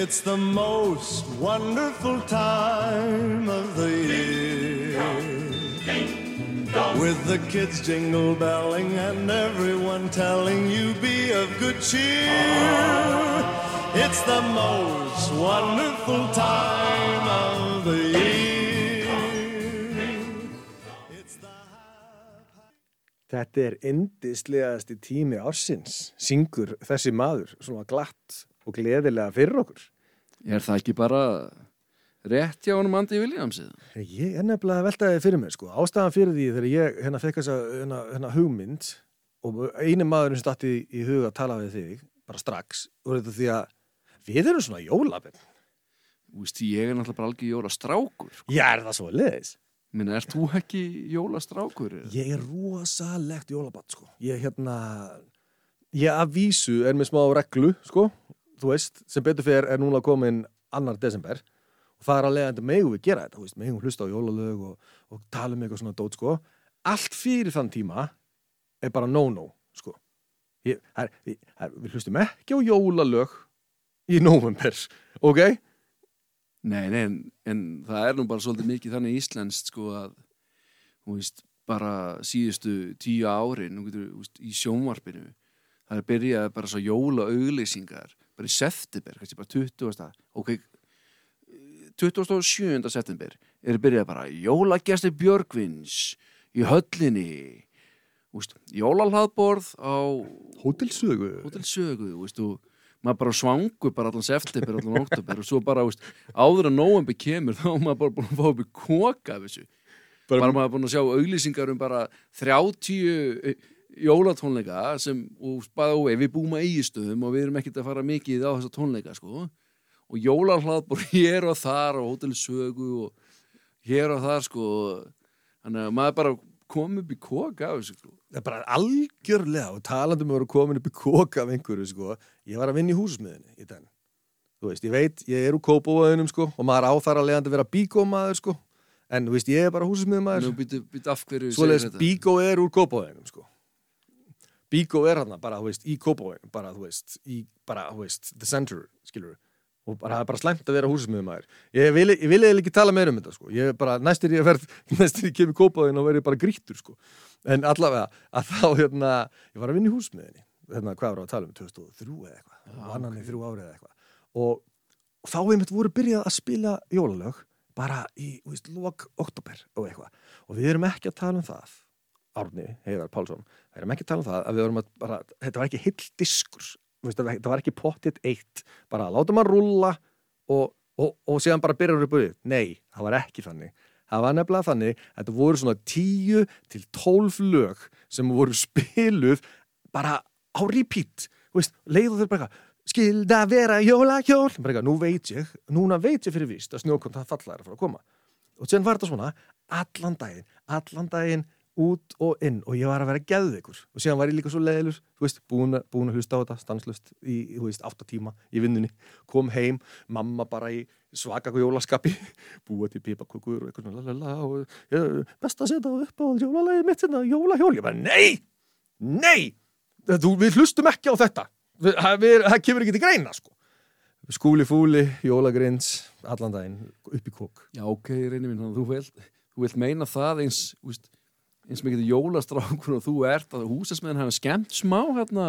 It's the most wonderful time of the year. With the kids jingle belling and everyone telling you be of good cheer. It's the most wonderful time of the year. Þetta er indislegasti tími ársins, syngur þessi maður svona glatt og gleðilega fyrir okkur. Er það ekki bara rétt hjá honum Andi Williamsið? Ég er nefnilega að velta þið fyrir mig, sko. Ástæðan fyrir því þegar ég hérna fekk þessa hérna, hérna hugmynd og eini maðurinn sem statti í, í huga að tala við þig, bara strax, og þetta því að við erum svona jólabinn. Þú veist, ég er náttúrulega bara algjör jólastrákur. sko. Já, er það svo leiðis? Minna, er þú ekki jólastrákur? Ég er rosalegt jólabann, sko. Ég hérna, ég að vísu er með smá reglu, sko, þú veist, sem betur fyrir er núna komin annar desember og það er að leiðandi megum við gera þetta, þú veist, megum hlusta á jólalög og, og tala um eitthvað svona dót, sko. Allt fyrir þann tíma er bara no-no, sko. Ég, her, við, her, við hlustum ekki á jólalög í november, ok? Nei, nei, en, en það er nú bara svolítið mikið þannig íslenskt sko að, þú veist, bara síðustu tíu ári, nú getur, þú veist, í sjónvarpinu, það er byrjað bara svo jóla auglýsingar, bara í september, kannski bara 20. ok, 27. september er byrjað bara jólagjasti Björgvins í höllinni, jólalhaðborð á Hótelsögu. hótelsögu, þú veist, og maður bara svangur bara allan september, allan oktober og svo bara, veist, áður að nóvember kemur þá maður bara búin að fá upp í koka þessu, bara, maður búin að sjá auglýsingar um bara 30 jólatónleika sem, og og við búum að eigistöðum og við erum ekkert að fara mikið á þessa tónleika, sko og jólarhlað bara hér og þar og hótelsögu og hér og þar, sko þannig að maður bara kom upp í koka af þessu, sko Það er bara algjörlega og talandum að vera komin upp í koka af einhverju, sko. Ég var að vinna í húsmiðinni í den. Þú veist, ég veit, ég er úr kópóaðunum, sko, og maður á þar að leiðandi vera bíkómaður, sko. En, þú veist, ég er bara húsmiðmaður. Segirðu þetta? bíkó er úr kópóaðunum, sko. Bíkó er hann bara, þú veist, í kópóaðunum, bara, þú veist, í, bara, þú veist, the center, skilur og bara, það er bara slæmt að vera húsmiðmaður. Ég vil, ég vil eiginlega ekki tala meira um þetta, sko. Ég er bara, næstir ég að verð, næstir ég kemur kópáðin og verði bara grítur, sko. En allavega, að þá, hérna, ég var að vinna í húsmiðinni, hérna, hvað var að tala um, 2003 eða eitthvað, og annan í þrjú árið eða eitthvað. Og, og þá einmitt voru byrjað að spila jólalög bara í, þú veist, lok oktober og eitthvað. Og við erum ekki að tala um það, Árni, Heiðar Pálsson, við erum ekki að tala um það að við erum að bara, þetta var ekki heill diskur, það var ekki pottitt eitt, bara láta maður rúlla og, og, og síðan bara byrjar upp auðvitað. Nei, það var ekki þannig. Það var nefnilega þannig að þetta voru svona 10 til 12 lög sem voru spiluð bara á repeat. Leiðu þau bara eitthvað, skilda vera jólahjól. Bara nú veit ég, núna veit ég fyrir víst að snjókont það falla er að fara að koma. Og síðan var þetta svona allan daginn, allan daginn út og inn og ég var að vera geðveikur. Og síðan var ég líka svo leiðilur þú veist, búin, að- búin að hlusta á þetta stanslust í, þú veist, átta tíma í vinnunni. Kom heim, mamma bara í svaka jólaskapi, búa til pipakukur og eitthvað lalala og ég, best að setja upp á jólalegi mitt hérna, jólahjól, ég bara, nei nei, þú, við hlustum ekki á þetta. Við, við, það kemur ekki til greina sko. skúli fúli, jólagrins allan daginn, upp í kók. Já, ok, reynir að þú vilt, þú meina það eins, úst, eins mikið jólastrákur og þú ert að húsasmiðan hafa skemmt smá hérna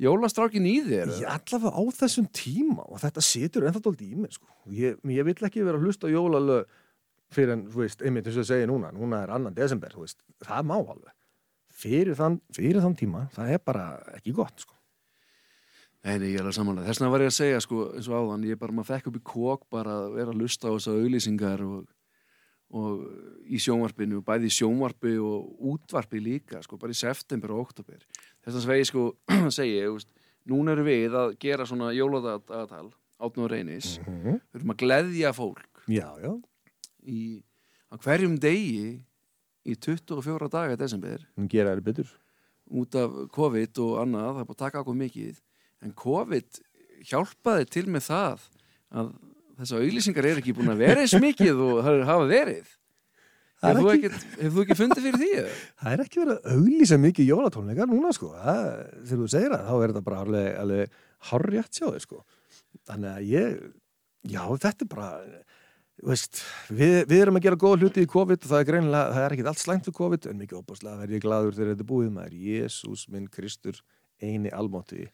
jólastrákin í þér Ég allavega á þessum tíma og þetta situr ennþá dóldi í mig sko. ég, ég vil ekki vera að hlusta jólalög fyrir en, þú veist, einmitt eins og ég segi núna núna er annan desember, þú veist, það má alveg fyrir þann, fyrir þann tíma það er bara ekki gott sko. Nei, nei, ég er alveg samanlega. Þess vegna var ég að segja, sko, eins og áðan, ég bara, maður fekk upp í kók bara að vera að lusta á þessa auglýsingar og, og í sjónvarpinu, bæði í sjónvarpi og útvarpi líka, sko, bara í september og oktober. Þess vegna svegi, sko, segi ég, veist, núna erum við að gera svona jóladagatal, átn og reynis, við erum að gleðja fólk. Já, já, í, hverjum degi í 24 daga desember. Hún gera þér betur. Út af COVID og annað, það er búið að taka okkur mikið. En COVID hjálpaði til með það að þessar auglýsingar eru ekki búin að vera eins mikið og það hafa verið. Það er Hefur þú, ekki- hefur þú ekki fundið fyrir því? Það er ekki verið að auglýsa mikið jólatónleikar núna sko, það, þegar þú segir það þá er þetta bara alveg, alveg hárrétt sjá þig sko. Þannig að ég já, þetta er bara veist, við, við erum að gera góða hluti í COVID og það er greinilega, það er ekkit allt slæmt fyrir COVID en mikið opaslega verð ég gladur þegar þetta er búið maður, Jésús minn Kristur eini almóti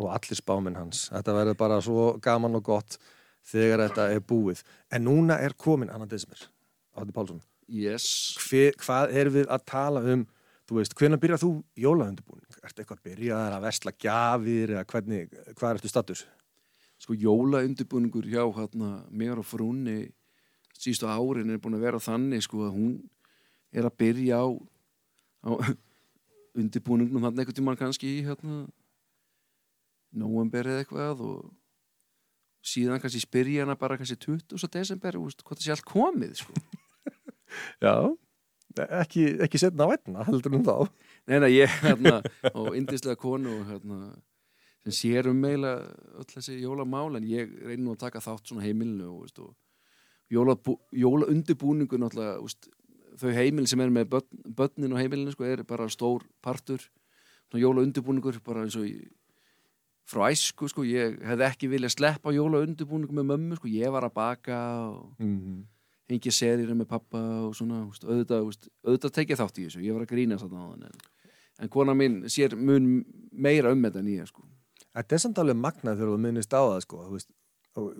og allir spáminn hans. Þetta verður bara svo gaman og gott þegar þetta er búið en núna er komin annan desmir Átni Pálsson, yes Hver, hvað erum við að tala um veist, hvernig byrjar þú jólaundubúning? Ertu eitthvað að byrja að versla gjafir eða hvernig, hvað ertu status? sko jóla undirbúningur hjá hérna mér og frúnni sístu árin er búin að vera þannig sko að hún er að byrja á, á undirbúningnum hann einhvern tímann kannski í hérna november eða eitthvað og síðan kannski spyrja hana bara kannski 20. desember og veist, hvað það sé allt komið sko. Já, ekki, ekki setna á einna heldur um þá Nei, nei, ég hérna á indislega konu og hérna sem sér um meila öll þessi jólamál en ég reynir nú að taka þátt svona heimilinu og, veist, og jóla, jóla þau heimil sem er með börn, börnin og heimilinu sko, er bara stór partur svona jóla undirbúningur bara eins og í, frá æsku sko, ég hefði ekki viljað sleppa jóla undirbúningu með mömmu sko, ég var að baka og mm -hmm. hengja serir með pappa og svona veist, auðvitað, veist, auðvitað tekja þátt í þessu ég var að grína þarna á þann en, en kona mín sér mun meira um þetta ég sko Þetta er samt alveg magnað þegar þú minnist á það sko, veist,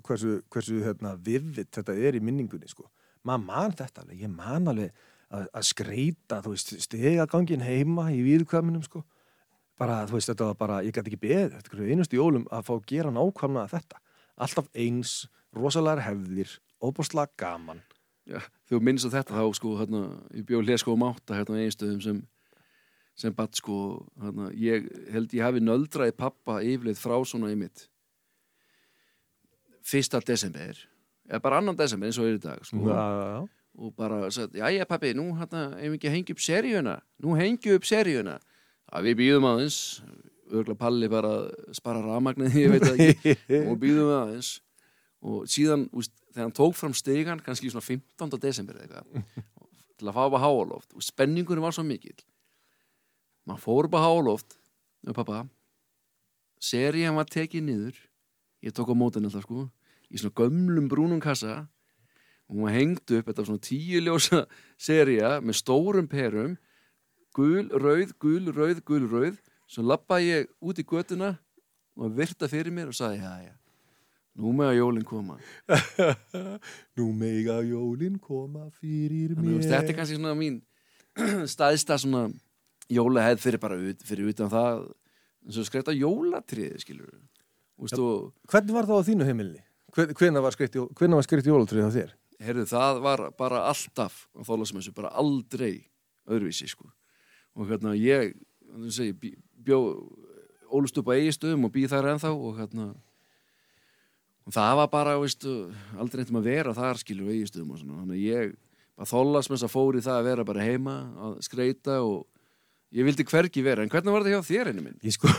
hversu, hversu hérna, vivitt þetta er í minningunni sko. maður man þetta alveg, ég man alveg að, skreita, þú veist, stega gangin heima í viðkvæminum sko. Bara, þú veist, þetta var bara, ég gæti ekki beðið er einustu jólum að fá að gera nákvæmlega þetta, alltaf eins rosalega hefðir, óbúrslega gaman. Já, þú minnst á þetta þá sko, hérna, ég bjóð hlesko um átta hérna einstöðum sem sem batt sko, hérna, ég held ég hafi nöldraði pappa yfirleið frá svona í mitt fyrsta desember eða bara annan desember eins og er í dag sko, já, og bara já já pappi, nú hérna, ef ekki hengja upp seríuna? Nú hengja upp seríuna að við býðum aðeins. Örgla palli bara að spara rafmagnið ég veit ekki. Og býðum aðeins. Og síðan, úst, þegar hann tók fram stegan kannski svona 15. desember eða eitthvað til að fá upp að háaloft og spenningunum var svo mikill. Maður fór upp að háaloft með pappa serían var tekið niður. Ég tók á mótin alltaf sko í svona gömlum brúnum kassa. Og var hengt upp þetta svona tíu ljósa seria með stórum perum gul, rauð, gul, rauð, gul, rauð. Svo lappaði ég út í götuna og virta fyrir mér og sagði já, já, nú með að jólinn koma. Nú mega jólin koma fyrir Þannig, mér að þetta er kannski svona mín staðista svona jólahæð fyrir bara ut, fyrir utan það. Eins og skreita jólatriði skilur Úst, og, Hvernig var það á þínu heimilni? Hvenær var skreitt, skreitt jólatrið á þér? heyrðu, það var bara alltaf á þólasmessu, bara aldrei öðruvísi sko og hérna ég að bí- bjó ólust upp á eigistöðum og býð þar ennþá og hérna og það var bara, veistu, aldrei eitthvað að vera þar skilur eigistöðum og svona þannig að ég, bara þólasmessa fór í það að vera bara heima að skreita og ég vildi hvergi vera, en hvernig var þetta hjá þér henni minn? Ég sko,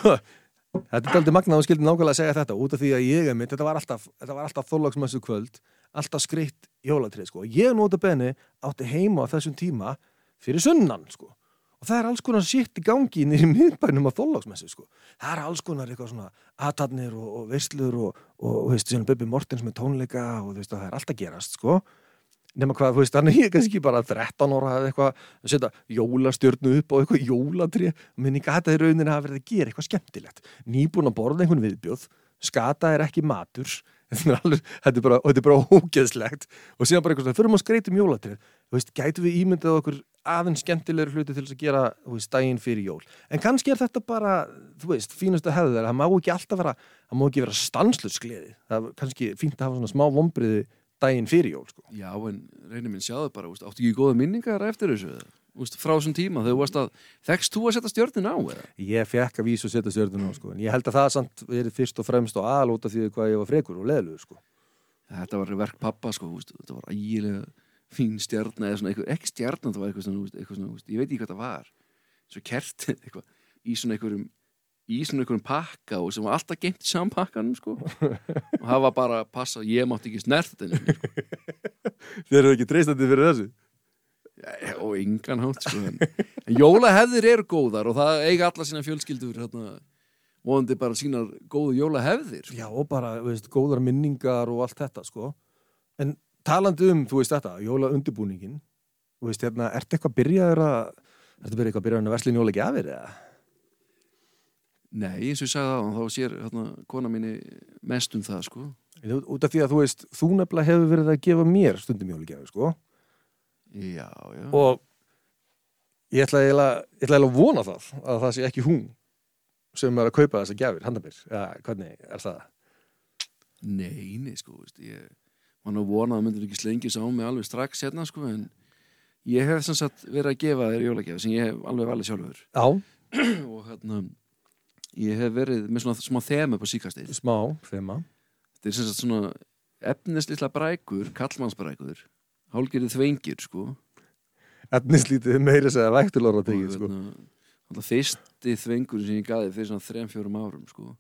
þetta er aldrei magnað og skildi nákvæmlega að segja þetta út af því að ég mitt, þetta var alltaf, alltaf þorlagsmessu kvöld, alltaf skreitt jólatrið, sko. Ég nota benni átti heima á þessum tíma fyrir sunnan, sko. Og það er alls konar sitt í gangi í miðbænum á þorlagsmessu, sko. Það er alls konar eitthvað svona aðtarnir og, og veislur og, og, og veist, Bubbi Mortens með tónleika og veist, það er alltaf gerast, sko. Nefna hvað, veist, ég er kannski bara 13 ára eða eitthvað að setja jólastjörnu upp og eitthvað jólatri minni gata í rauninni að verða að gera eitthvað skemmtilegt nýbúin að borða einhvern viðbjóð skata er ekki matur. Alveg, þetta er bara, bara ógeðslegt. Og síðan bara eitthvað fyrir maður skreitum jólatrið. Þú veist, gætu við ímyndað okkur aðeins skemmtilegur hluti til þess að gera veist, daginn fyrir jól, en kannski er þetta bara þú veist, fínasta hefðu þeirra. Það má ekki alltaf vera, það má ekki vera stanslutskleði það er kannski fínt að hafa svona smá vombriði daginn fyrir jól sko. Já, en reynir minn sjáðu bara, úst, áttu ekki góða minningar eftir þessu eða? Úst, frá þessum tíma, þegar þú varst að þekkst þú að setja stjörnin á eða? Ég fekk að vísu að setja stjörnum á sko. en ég held að það samt verið fyrst og fremst og af því hvað ég var frekur og leðlugur sko. Þetta var verk pappa, sko, úst, þetta var ægilega fín stjörna eða svona, eitthvað, ekki stjörna, það var eitthvað svona, eitthvað svona úst, ég veit ekki hvað það var svo kertið, eitthvað, í svona einhverjum í svona einhverjum pakka og sem var alltaf geimt í saman pakkanum, sko og það var bara að passa, ég mátti ekki snert þetta sko. Þeir eru ekki treystandi fyrir þessu og engan hátt sko. en, jólahefðir eru góðar og það eiga alla sína fjölskyldur hérna, vonandi bara sínar góðu jólahefðir. Já, og bara, veist, góðar minningar og allt þetta, sko. En talandi um, þú veist þetta, jóla undirbúningin, þú veist, hérna, ertu eitthvað byrjaður að, byrjaður eitthvað byrjaður að versla jóla gjafir, eða? Nei, eins og ég sagði það, þá sér hérna, kona mínu mest um það sko. Út út af því að, þú veist, þú nefnilega hefur verið að gefa mér stundum jóla gjafir, sko. Já, já. Og ég ætla eiginlega, ég ætla eiginlega að vona það, að það sé ekki hún sem er að kaupa þessa gjafir, handabir, eða hvernig er það? Nei, nei, sko, veist, ég var nú vonað að myndir ekki slengis á mig alveg strax hérna, sko, en ég hef sem sagt verið að gefa þér jólagjafi sem ég hef alveg valið sjálfur. Já, og hérna ég hef verið með svona smá þemu på síkastið smá, þema. þetta er sem sagt svona efnislitla brækur, kallmannsbrækur hálgerið þvengir, sko Etnislítið meiri segja vægtulóra og tegið, sko. hérna, alltaf fyrsti þvengur sem ég gaði fyrir svona 3-4 árum sko.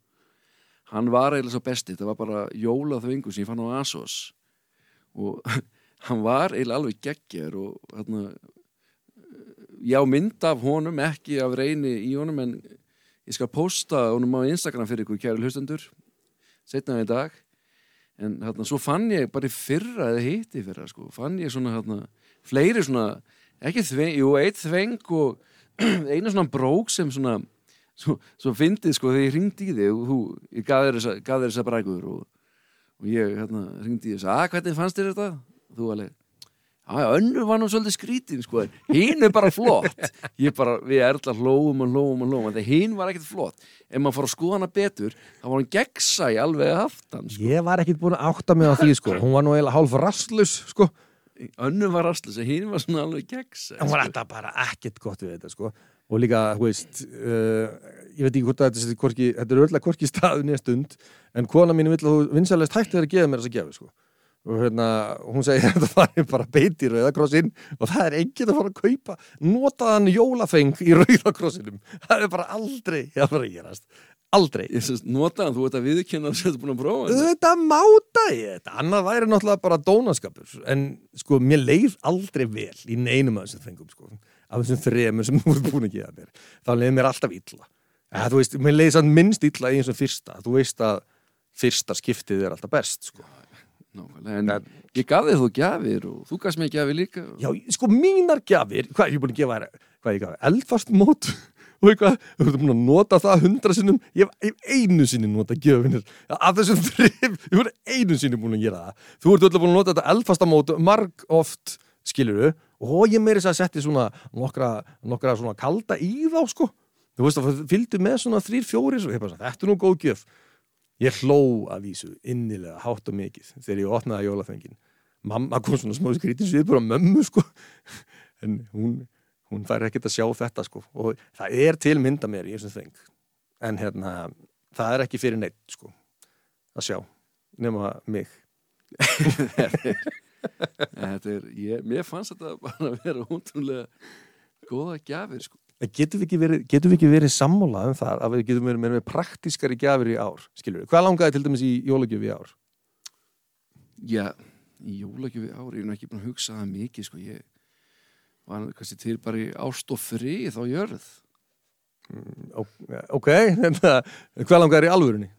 hann var eiginlega svo besti þetta var bara jólaþvengur sem ég fann á Asos og hann var eiginlega alveg geggjar og hérna já, mynd af honum, ekki af reyni í honum en ég skal posta honum á Instagram fyrir ykkur kæri hlustendur setna í dag en hérna, svo fann ég bara fyrra eða hitti fyrra, sko, fann ég svona hérna, fleiri svona, ekki þveng jú, eitt þveng og einu svona brók sem svona svo, svo fyndið sko þegar ég ringdi í þig og þú, ég gaf þér þessa, brækur og, og ég hérna ringdi í þess að hvernig fannst þér þetta? Þú alveg Önnur var nú svolítið skrítin, sko, hinn er bara flott. Ég bara, við erla hlóum og hlóum og hlóum, en hinn var ekkert flott. Ef maður fór að skoða hana betur, þá var hann gegnsæ alveg aftan, sko. Ég var ekkit búin að átta mig á því, sko. Hún var nú eiginlega hálf rastlus, sko. Önnur var rastlus, en hinn var svona alveg. En hún var þetta bara ekkit gott við þetta, sko. Og líka, þú veist, uh, ég veit ekki hvort að þetta, hvorki, þetta er öll að hvorki staðunni stund, en kona mín vill að þú vinsalest hætti þér að gefa mér þessa gefi, sko. Og hérna, hún segir að þetta fari bara beiti í rauðakrossin og það er enginn að fara að kaupa notaðan jólafeng í rauðakrossinum. Það er bara aldrei, já, bara að gerast. Aldrei. Syns, notaðan, þú ert að viðkynna að þetta búin að prófa þetta. Þetta máta ég þetta, annað væri náttúrulega bara dónaskapur, en sko, mér leið aldrei vel í neinum af þessum fengum, sko, af þessum þremur sem þú ert búin að gefa mér, þá leið mér alltaf illa. Eða, þú veist, mér leið sann minnst illa í eins og fyrsta, þú veist að fyrsta skiptið er alltaf best, sko. Nákvæmlega, en ég gaf þér þú gjafir og þú gafst mér gjafir líka. Já, sko, mínar gjafir, hvað er ég búin að gefa þér, hvað ég gaf, eldfast mót og eitthvað, þú ert búin að nota það hundra sinnum, ég hef, einu sinni nota gjöfinir, af þessum þrif, ég hef einu sinni búin að gera það, þú ert öll búin að nota þetta eldfasta mót marg oft, skiluru, og ég meiri þess að setja svona nokkra, nokkra svona kalda í þá, sko, þú veist að fylgdu með svona þrýr, fjórir, og ég hló að vísu innilega, hátt og mikið, þegar ég opnaði jólafengin, mamma kom svona smá skrítin svið bara mömmu, sko, en hún hún fær ekkert að sjá þetta sko. Og það er til mynda mér í þessum þeng en hérna, það er ekki fyrir neitt sko að sjá nema mig. Þetta er, ég, mér fannst þetta bara að vera útrúlega góða gjafir, sko. Getum við ekki verið, getum við ekki verið sammála um það að við getum verið með, praktískari gjafir í ár skilur við, hvað langaði til dæmis í jólagjöf í ár? Já, í jólagjöfi ári, ég er nú ekki búin að hugsa það mikið, sko, ég var kannski til bara í ást og frið á jörð. Ó, ok, það, hvað langaði í alvörunni?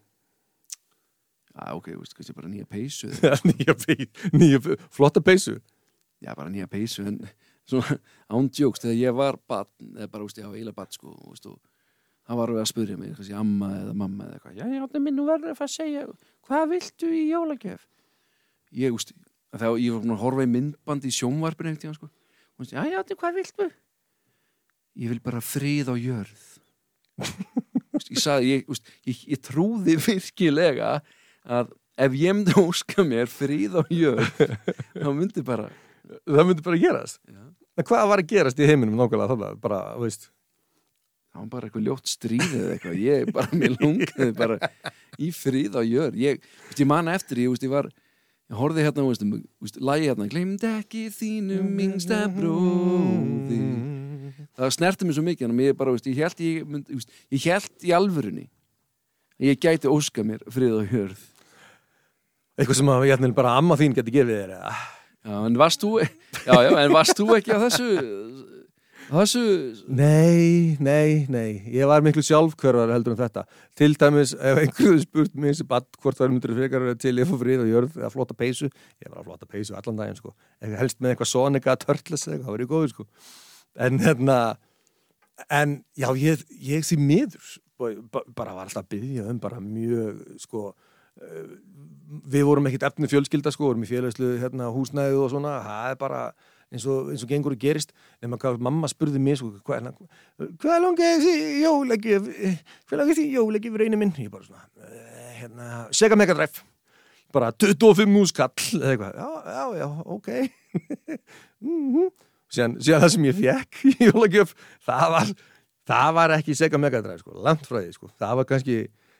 Já, ok, veist, kannski bara nýja peysu. nýja, pey- nýja, pey- flotta peysu Já, bara nýja peysu, en svona ándjóks, þegar ég var barn, eða bara, veist, ég hafa eiginlega barn, sko, veist, og það var að spyrja mig, kannski amma eða mamma eða eitthvað, já, já, það minn, verður að segja, hvað viltu í jólagjöf? Ég, veist, þegar ég var að horfa í myndband í sjónvarpinu einhvern tíðan, sko, og veist, já, já, hvað viltu? Ég vil bara frið á jörð. Ég sagði, ég, ég, ég trúði virkilega að ef ég myndi óska mér frið á jörð, þá myndi bara, það myndi bara gerast. Já, en hvað var að gerast í heiminum nákvæmlega þannig bara, veist? Það var bara eitthvað ljótt stríð eða eitthvað, ég bara, mér lungaði bara í frið á jörð. Ég, ég man eftir, ég, ég var ég horfði hérna, veist, veist, lagi hérna gleymd ekki þínum mingsta bróði það snerti mér svo mikið, en ég bara, veist, ég held ég, veist, ég held í alvörunni ég gæti óska mér frið á jörð. Eitthvað sem að ég bara amma þín geti gefið þér eða Já, en varst þú, já, já, en varst þú ekki á þessu Þessu, Nei, nei, nei, ég var miklu sjálfkörvar heldur en þetta. Til dæmis, ef einhverju spurt mér sem badd hvort það er myndir frekar til ég fór frið og jörð eða flotta peysu, ég var að flotta peysu allan daginn, sko. Ef helst með eitthvað sonika törtles eða eitthvað, það var ég góður, sko. En hérna, en já, ég, ég því miður, sko, ba- bara var alltaf að byggja um bara mjög, sko, við vorum ekkit efni fjölskylda, sko, vorum í félagslu hérna, húsnæðu og svona, það er bara eins og, eins og gengur og gerist. Hvað mamma spurði mér sko, hvað, hvað langar þessi jólagjöf? Hvað langar þessi jólagjöf reyni minn? Ég bara svona eh, hérna, Sega Mega Drive. Bara 25 múskall eða eitthvað, já, já, já, ok. Mm síðan, síðan það sem ég fekk í jólagjöf það var, það var ekki Sega Mega Drive sko, því sko, það var kannski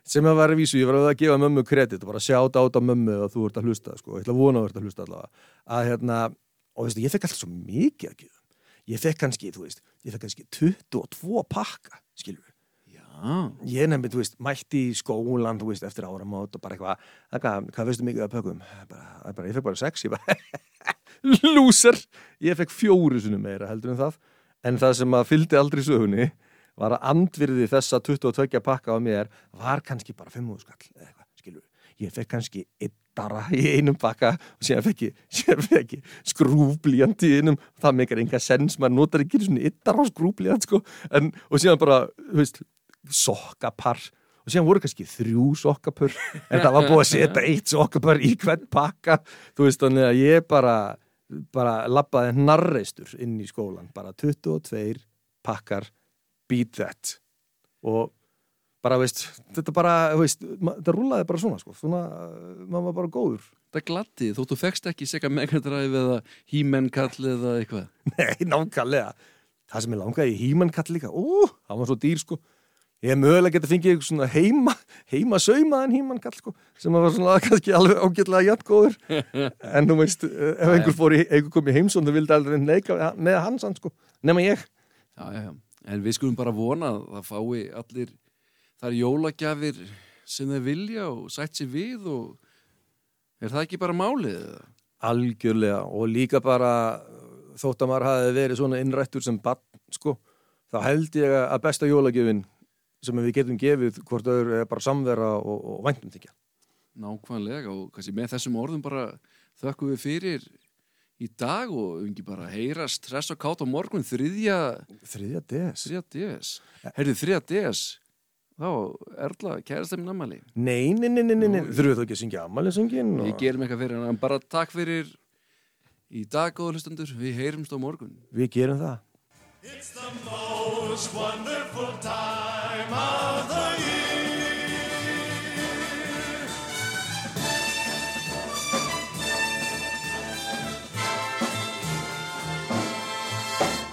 sem að vera vísu, ég var að gefa mömmu kredit og bara sjáta át á mömmu og þú ert að hlusta sko, ég ætla að vona að þú ert að hlusta allavega. Að hérna, og veistu, ég fekk alltaf svo mikið að gefa ég fekk kannski, þú veist, ég fekk kannski 22 pakka, skilur ég nefndi, þú veist, mætti í skólan þú veist, eftir áramót og bara eitthvað hvað, hvað veistu mikið að pökum? Bara, bara, ég fekk bara sex, ég bara lúser, ég fekk fjóru meira heldur en það, en það sem að fylgdi aldrei sögunni var að andvirði þessa 22 pakka á mér var kannski bara 5 skall eða eitthvað, skilur ég fekk kannski yttara í einum pakka og síðan fekk ég, ég skrúblíjant í einum. Það meikar enga sens, maður notar ekki svona yttara á skrúblíjant sko. En, og síðan bara, þú veist, sokkapar. Og síðan voru kannski þrjú sokkapur en það var búið að setja eitt sokkapar í hvern pakka, þú veist, þannig að ég bara, bara labbaði narreistur inn í skólan, bara 22 pakkar beat that og bara, veist, þetta bara, veist, þetta rúlaði bara svona, sko, svona, uh, maður var bara góður. það gladdi þótt þú fekst ekki Sega Mega Drive eða He-Man kall eða eitthvað Nei, nákvæmlega. Það sem ég langaði í hímann kall líka, ú, það var svo dýr, sko. Ég hef mögulega getað fengið eitthvað svona heima, heima saumaðan hímann kall, sko, sem var svona kannski alveg ágætlega jættgóður. en þú veist, uh, ef einhver fór í, einhver kom í heimsón, þú vildi aldrei neika með hans, hann, sko, nema ég. já, já, já. En við skulum bara vona að það fái allir þar jólagjafir sem þeir vilja og sætt sér við og er það ekki bara málið? Algjörlega og líka bara þótt að maður hafi verið svona innrættur sem barn, sko, þá held ég að besta jólagjöfin sem við getum gefið hvort öður er bara samvera og, og væntumþykja. nákvæmlega og kannski með þessum orðum bara þökkum við fyrir í dag og við ekki bara heyrast stress og kátt á morgun þriðja Þriðja des. þriðja DS. Heyrðu þriðja DS. Þá Erla kærast þeim namali Nei, nei, nei, nei, nei, nei. þurfum við þá ekki að syngja ammælisöngin við gerum eitthvað fyrir hann. Bara takk fyrir í dag góða hlustendur. Við heyrumst á morgun. Við gerum það. It's the most wonderful time of the